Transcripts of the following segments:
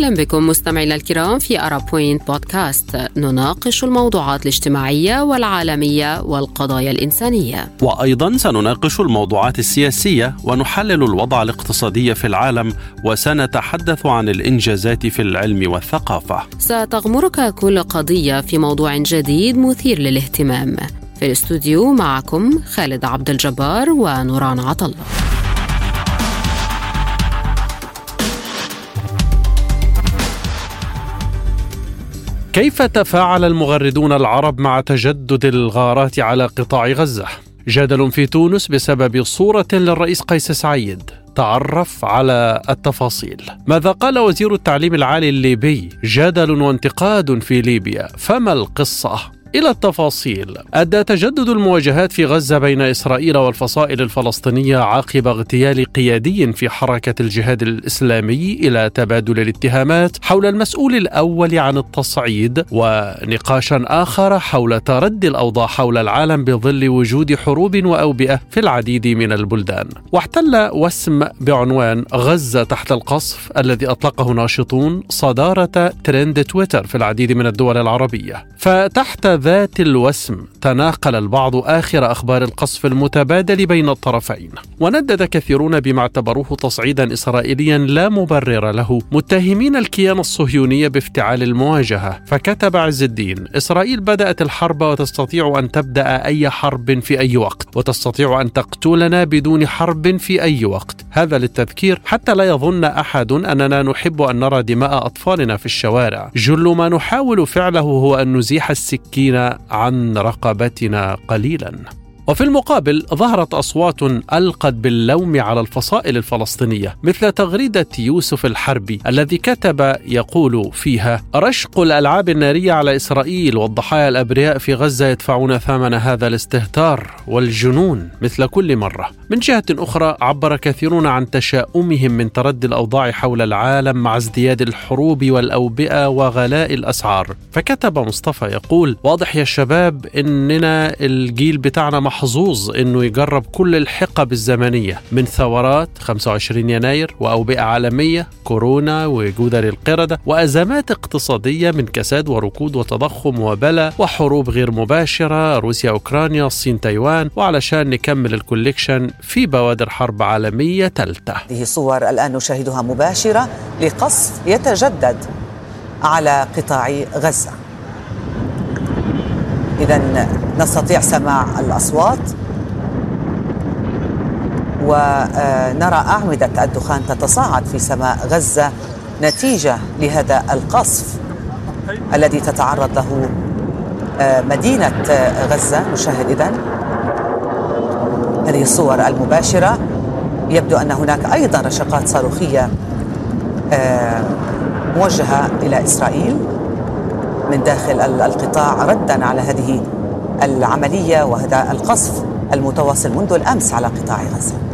أهلا بكم مستمعينا الكرام في أرا بوينت بودكاست. نناقش الموضوعات الاجتماعية والعالمية والقضايا الإنسانية. وأيضا سنناقش الموضوعات السياسية ونحلل الوضع الاقتصادي في العالم وسنتحدث عن الإنجازات في العلم والثقافة. ستغمرك كل قضية في موضوع جديد مثير للاهتمام. في الاستوديو معكم خالد عبد الجبار ونوران عطله كيف تفاعل المغردون العرب مع تجدد الغارات على قطاع غزة؟ جدل في تونس بسبب صورة للرئيس قيس سعيد. تعرف على التفاصيل. ماذا قال وزير التعليم العالي الليبي؟ جدل وانتقاد في ليبيا. فما القصة؟ إلى التفاصيل. أدى تجدد المواجهات في غزة بين إسرائيل والفصائل الفلسطينية عقب اغتيال قيادي في حركة الجهاد الإسلامي إلى تبادل الاتهامات حول المسؤول الأول عن التصعيد ونقاشا آخر حول تردي الأوضاع حول العالم بظل وجود حروب وأوبئة في العديد من البلدان. واحتل وسم بعنوان غزة تحت القصف الذي أطلقه ناشطون صدارة ترند تويتر في العديد من الدول العربية. فتحت ذات الوسم تناقل البعض آخر أخبار القصف المتبادل بين الطرفين. وندد كثيرون بما اعتبروه تصعيدا إسرائيليا لا مبرر له. متهمين الكيان الصهيوني بافتعال المواجهة. فكتب عز الدين إسرائيل بدأت الحرب وتستطيع أن تبدأ أي حرب في أي وقت وتستطيع أن تقتلنا بدون حرب في أي وقت. هذا للتذكير حتى لا يظن أحد أننا نحب أن نرى دماء أطفالنا في الشوارع. جل ما نحاول فعله هو أن نزيح السكين عن رقبتنا قليلا. وفي المقابل ظهرت أصوات ألقت باللوم على الفصائل الفلسطينية مثل تغريدة يوسف الحربي الذي كتب يقول فيها رشق الألعاب النارية على إسرائيل والضحايا الأبرياء في غزة يدفعون ثمن هذا الاستهتار والجنون مثل كل مرة. من جهة أخرى عبر كثيرون عن تشاؤمهم من تردي الأوضاع حول العالم مع ازدياد الحروب والأوبئة وغلاء الأسعار. فكتب مصطفى يقول واضح يا شباب إننا الجيل بتاعنا محظوظ إنه يجرب كل الحقب الزمنية من ثورات 25 يناير وأوبئة عالمية كورونا وجدر القردة وأزمات اقتصادية من كساد وركود وتضخم وبلاء وحروب غير مباشرة روسيا أوكرانيا الصين تايوان وعلشان نكمل ال collection في بوادر حرب عالمية ثالثه هذه صور الآن نشاهدها مباشرة لقصف يتجدد على قطاع غزة. إذا نستطيع سماع الأصوات ونرى أعمدة الدخان تتصاعد في سماء غزة نتيجة لهذا القصف الذي تتعرض له آه، مدينة غزة. نشاهد إذن هذه الصور المباشرة. يبدو أن هناك أيضا رشقات صاروخية آه، موجهة إلى إسرائيل. من داخل القطاع ردا على هذه العملية وهذا القصف المتواصل منذ الأمس على قطاع غزة.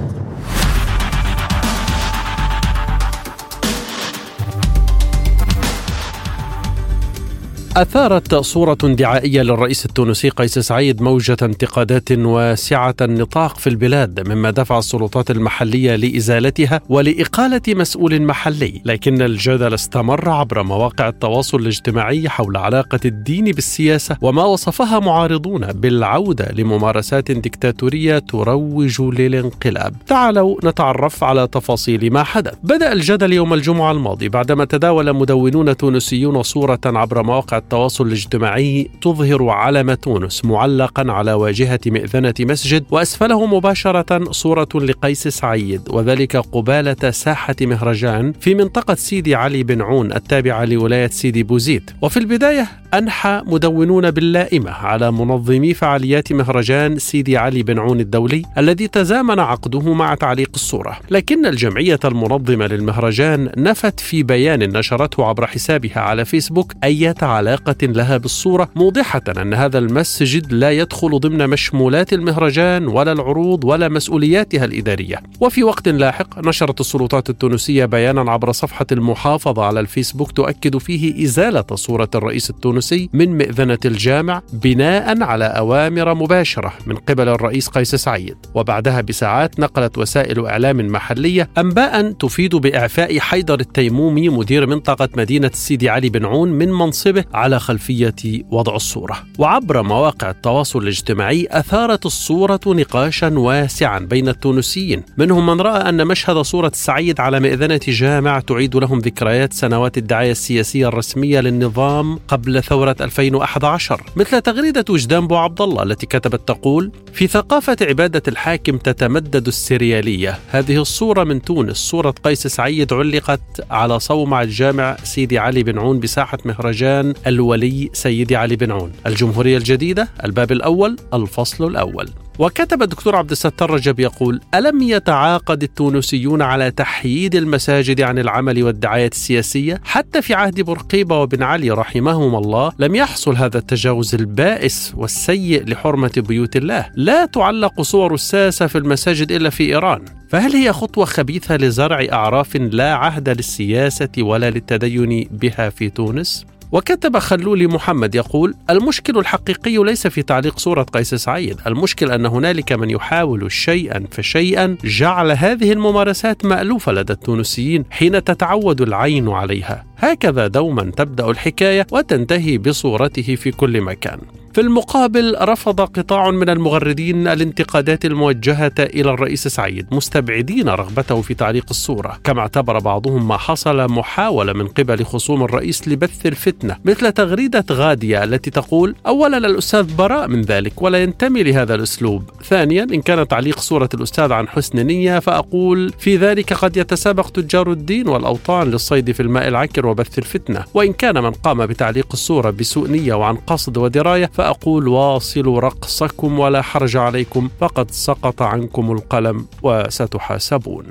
أثارت صورة دعائية للرئيس التونسي قيس سعيد موجة انتقادات واسعة النطاق في البلاد مما دفع السلطات المحلية لإزالتها ولإقالة مسؤول محلي لكن الجدل استمر عبر مواقع التواصل الاجتماعي حول علاقة الدين بالسياسة وما وصفها معارضون بالعودة لممارسات ديكتاتورية تروج للانقلاب. تعالوا نتعرف على تفاصيل ما حدث. بدأ الجدل يوم الجمعة الماضي بعدما تداول مدونون تونسيون صورة عبر مواقع التواصل الاجتماعي تظهر علم تونس معلقا على واجهة مئذنة مسجد وأسفله مباشرة صورة لقيس سعيد وذلك قبالة ساحة مهرجان في منطقة سيدي علي بن عون التابعة لولاية سيدي بوزيد. وفي البداية أنحى مدونون باللائمة على منظمي فعاليات مهرجان سيدي علي بن عون الدولي الذي تزامن عقده مع تعليق الصورة. لكن الجمعية المنظمة للمهرجان نفت في بيان نشرته عبر حسابها على فيسبوك أي علاقة لها بالصورة موضحة أن هذا المسجد لا يدخل ضمن مشمولات المهرجان ولا العروض ولا مسؤولياتها الإدارية. وفي وقت لاحق نشرت السلطات التونسية بيانا عبر صفحة المحافظة على الفيسبوك تؤكد فيه إزالة صورة الرئيس التونسي التونسي من مئذنة الجامع بناء على أوامر مباشرة من قبل الرئيس قيس سعيد. وبعدها بساعات نقلت وسائل إعلام محلية أنباء تفيد بإعفاء حيدر التيمومي مدير منطقة مدينة السيدي علي بن عون من منصبه على خلفية وضع الصورة. وعبر مواقع التواصل الاجتماعي أثارت الصورة نقاشا واسعا بين التونسيين. منهم من رأى أن مشهد صورة السعيد على مئذنة جامع تعيد لهم ذكريات سنوات الدعاية السياسية الرسمية للنظام قبل ثورة 2011 مثل تغريدة وجدان بو عبد الله التي كتبت تقول في ثقافة عبادة الحاكم تتمدد السريالية. هذه الصورة من تونس صورة قيس سعيد علقت على صومعة جامع سيدي علي بن عون بساحة مهرجان الولي سيدي علي بن عون. الجمهورية الجديدة الباب الأول الفصل الأول. وكتب الدكتور عبد الستار رجب يقول ألم يتعاقد التونسيون على تحييد المساجد عن العمل والدعاية السياسية؟ حتى في عهد بورقيبة وبن علي رحمهما الله لم يحصل هذا التجاوز البائس والسيء لحرمة بيوت الله. لا تعلق صور الساسة في المساجد إلا في إيران. فهل هي خطوة خبيثة لزرع أعراف لا عهد للسياسة ولا للتدين بها في تونس؟ وكتب خلولي محمد يقول المشكل الحقيقي ليس في تعليق صورة قيس سعيد. المشكل أن هنالك من يحاول شيئا فشيئا جعل هذه الممارسات مألوفة لدى التونسيين حين تتعود العين عليها. هكذا دوما تبدأ الحكاية وتنتهي بصورته في كل مكان. في المقابل رفض قطاع من المغردين الانتقادات الموجهة إلى الرئيس سعيد مستبعدين رغبته في تعليق الصورة. كما اعتبر بعضهم ما حصل محاولة من قبل خصوم الرئيس لبث الفتنة مثل تغريدة غادية التي تقول أولا الأستاذ براء من ذلك ولا ينتمي لهذا الأسلوب. ثانيا إن كان تعليق صورة الأستاذ عن حسن نية فأقول في ذلك قد يتسابق تجار الدين والأوطان للصيد في الماء العكر وبث الفتنة. وإن كان من قام بتعليق الصورة بسوء نية وعن قصد ودراية فأقول واصلوا رقصكم ولا حرج عليكم فقد سقط عنكم القلم وستحاسبون.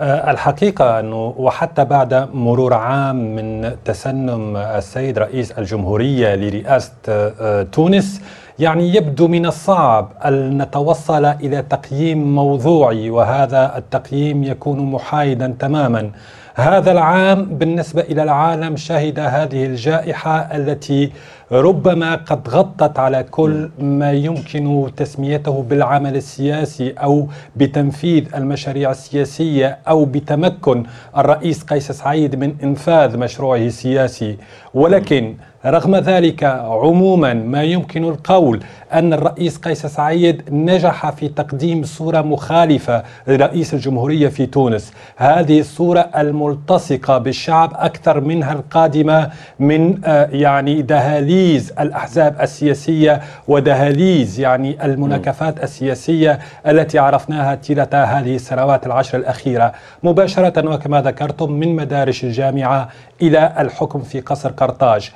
آه، الحقيقة أنه وحتى بعد مرور عام من تسنم السيد رئيس الجمهورية لرئاسة آه، تونس يعني يبدو من الصعب أن نتوصل إلى تقييم موضوعي وهذا التقييم يكون محايدا تماما. هذا العام بالنسبة إلى العالم شهد هذه الجائحة التي ربما قد غطت على كل ما يمكن تسميته بالعمل السياسي أو بتنفيذ المشاريع السياسية أو بتمكن الرئيس قيس سعيد من إنفاذ مشروعه السياسي. ولكن رغم ذلك عموما ما يمكن القول أن الرئيس قيس سعيد نجح في تقديم صورة مخالفة لرئيس الجمهورية في تونس، هذه الصورة الملتصقة بالشعب أكثر منها القادمة من آه، يعني دهاليز الأحزاب السياسية ودهاليز يعني المناكفات السياسية التي عرفناها طيله هذه السنوات العشر الأخيرة، مباشرة وكما ذكرتم من مدارس الجامعة إلى الحكم في قصر قرطاج.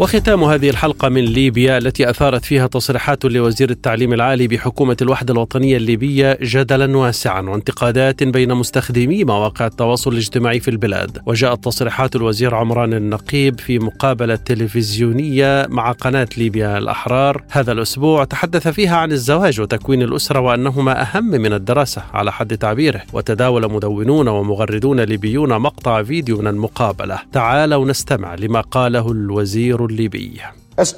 وختام هذه الحلقة من ليبيا التي أثارت فيها تصريحات لوزير التعليم العالي بحكومة الوحدة الوطنية الليبية جدلا واسعا وانتقادات بين مستخدمي مواقع التواصل الاجتماعي في البلاد. وجاءت تصريحات الوزير عمران النقيب في مقابلة تلفزيونية مع قناة ليبيا الأحرار. هذا الأسبوع تحدث فيها عن الزواج وتكوين الأسرة وأنهما أهم من الدراسة على حد تعبيره. وتداول مدونون ومغردون ليبيون مقطع فيديو من المقابلة. تعالوا نستمع لما قاله الوزير الليبي.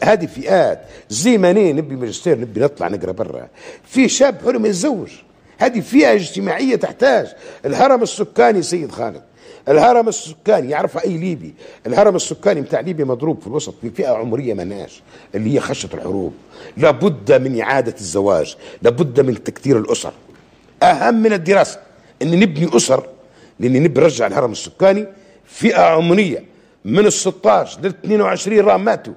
هذه فئات ما نبي ماجستير نبي نطلع نقرأ برا. في شاب حلم يتزوج. هذه فئة اجتماعية تحتاج. الهرم السكاني سيد خالد. الهرم السكاني يعرفها أي ليبي. الهرم السكاني بتاع ليبيا مضروب في الوسط. في فئة عمرية مناش اللي هي خشيه الحروب. لابد من إعادة الزواج. لابد من تكثير الأسر. أهم من الدراسة. إن نبني أسر. لأن نبي نرجع الهرم السكاني. فئة عمرية. من ال 16 لل 22 راه ماتوا.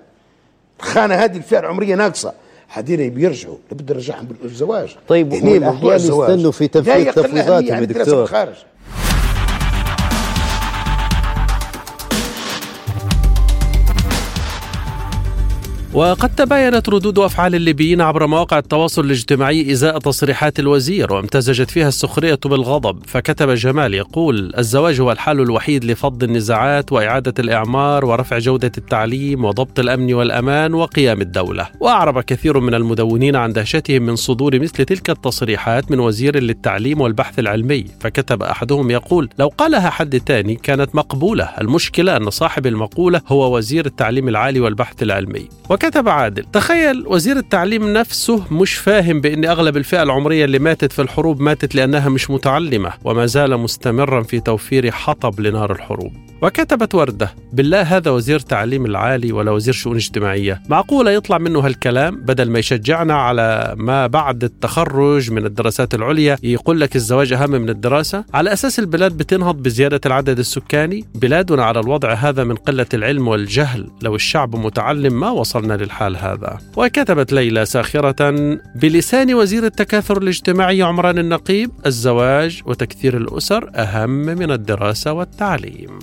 الخانه هذه الفئة العمرية ناقصة. هذين بيرجعوا لابد نرجعهم بالزواج. طيب والأحياء يستنوا في تنفيذ تفويضاتهم يا دكتور؟ وقد تباينت ردود أفعال الليبيين عبر مواقع التواصل الاجتماعي إزاء تصريحات الوزير وامتزجت فيها السخرية بالغضب. فكتب جمال يقول الزواج هو الحل الوحيد لفض النزاعات وإعادة الإعمار ورفع جودة التعليم وضبط الأمن والأمان وقيام الدولة. وأعرب كثير من المدونين عن دهشتهم من صدور مثل تلك التصريحات من وزير للتعليم والبحث العلمي. فكتب أحدهم يقول لو قالها حد تاني كانت مقبولة. المشكلة أن صاحب المقولة هو وزير التعليم العالي والبحث العلمي. وكتب عادل تخيل وزير التعليم نفسه مش فاهم بأن أغلب الفئة العمرية اللي ماتت في الحروب ماتت لأنها مش متعلمة وما زال مستمرا في توفير حطب لنار الحروب. وكتبت وردة بالله هذا وزير تعليم العالي ولا وزير شؤون اجتماعية. معقولة يطلع منه هالكلام بدل ما يشجعنا على ما بعد التخرج من الدراسات العليا؟ يقول لك الزواج أهم من الدراسة؟ على أساس البلاد بتنهض بزيادة العدد السكاني بلادنا على الوضع هذا من قلة العلم والجهل. لو الشعب متعلم ما وصلنا للحال هذا. وكتبت ليلى ساخرة بلسان وزير التكاثر الاجتماعي عمران النقيب الزواج وتكثير الأسر أهم من الدراسة والتعليم.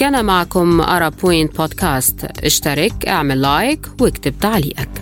كان معكم أرا بوينت بودكاست اشترك اعمل لايك واكتب تعليقك.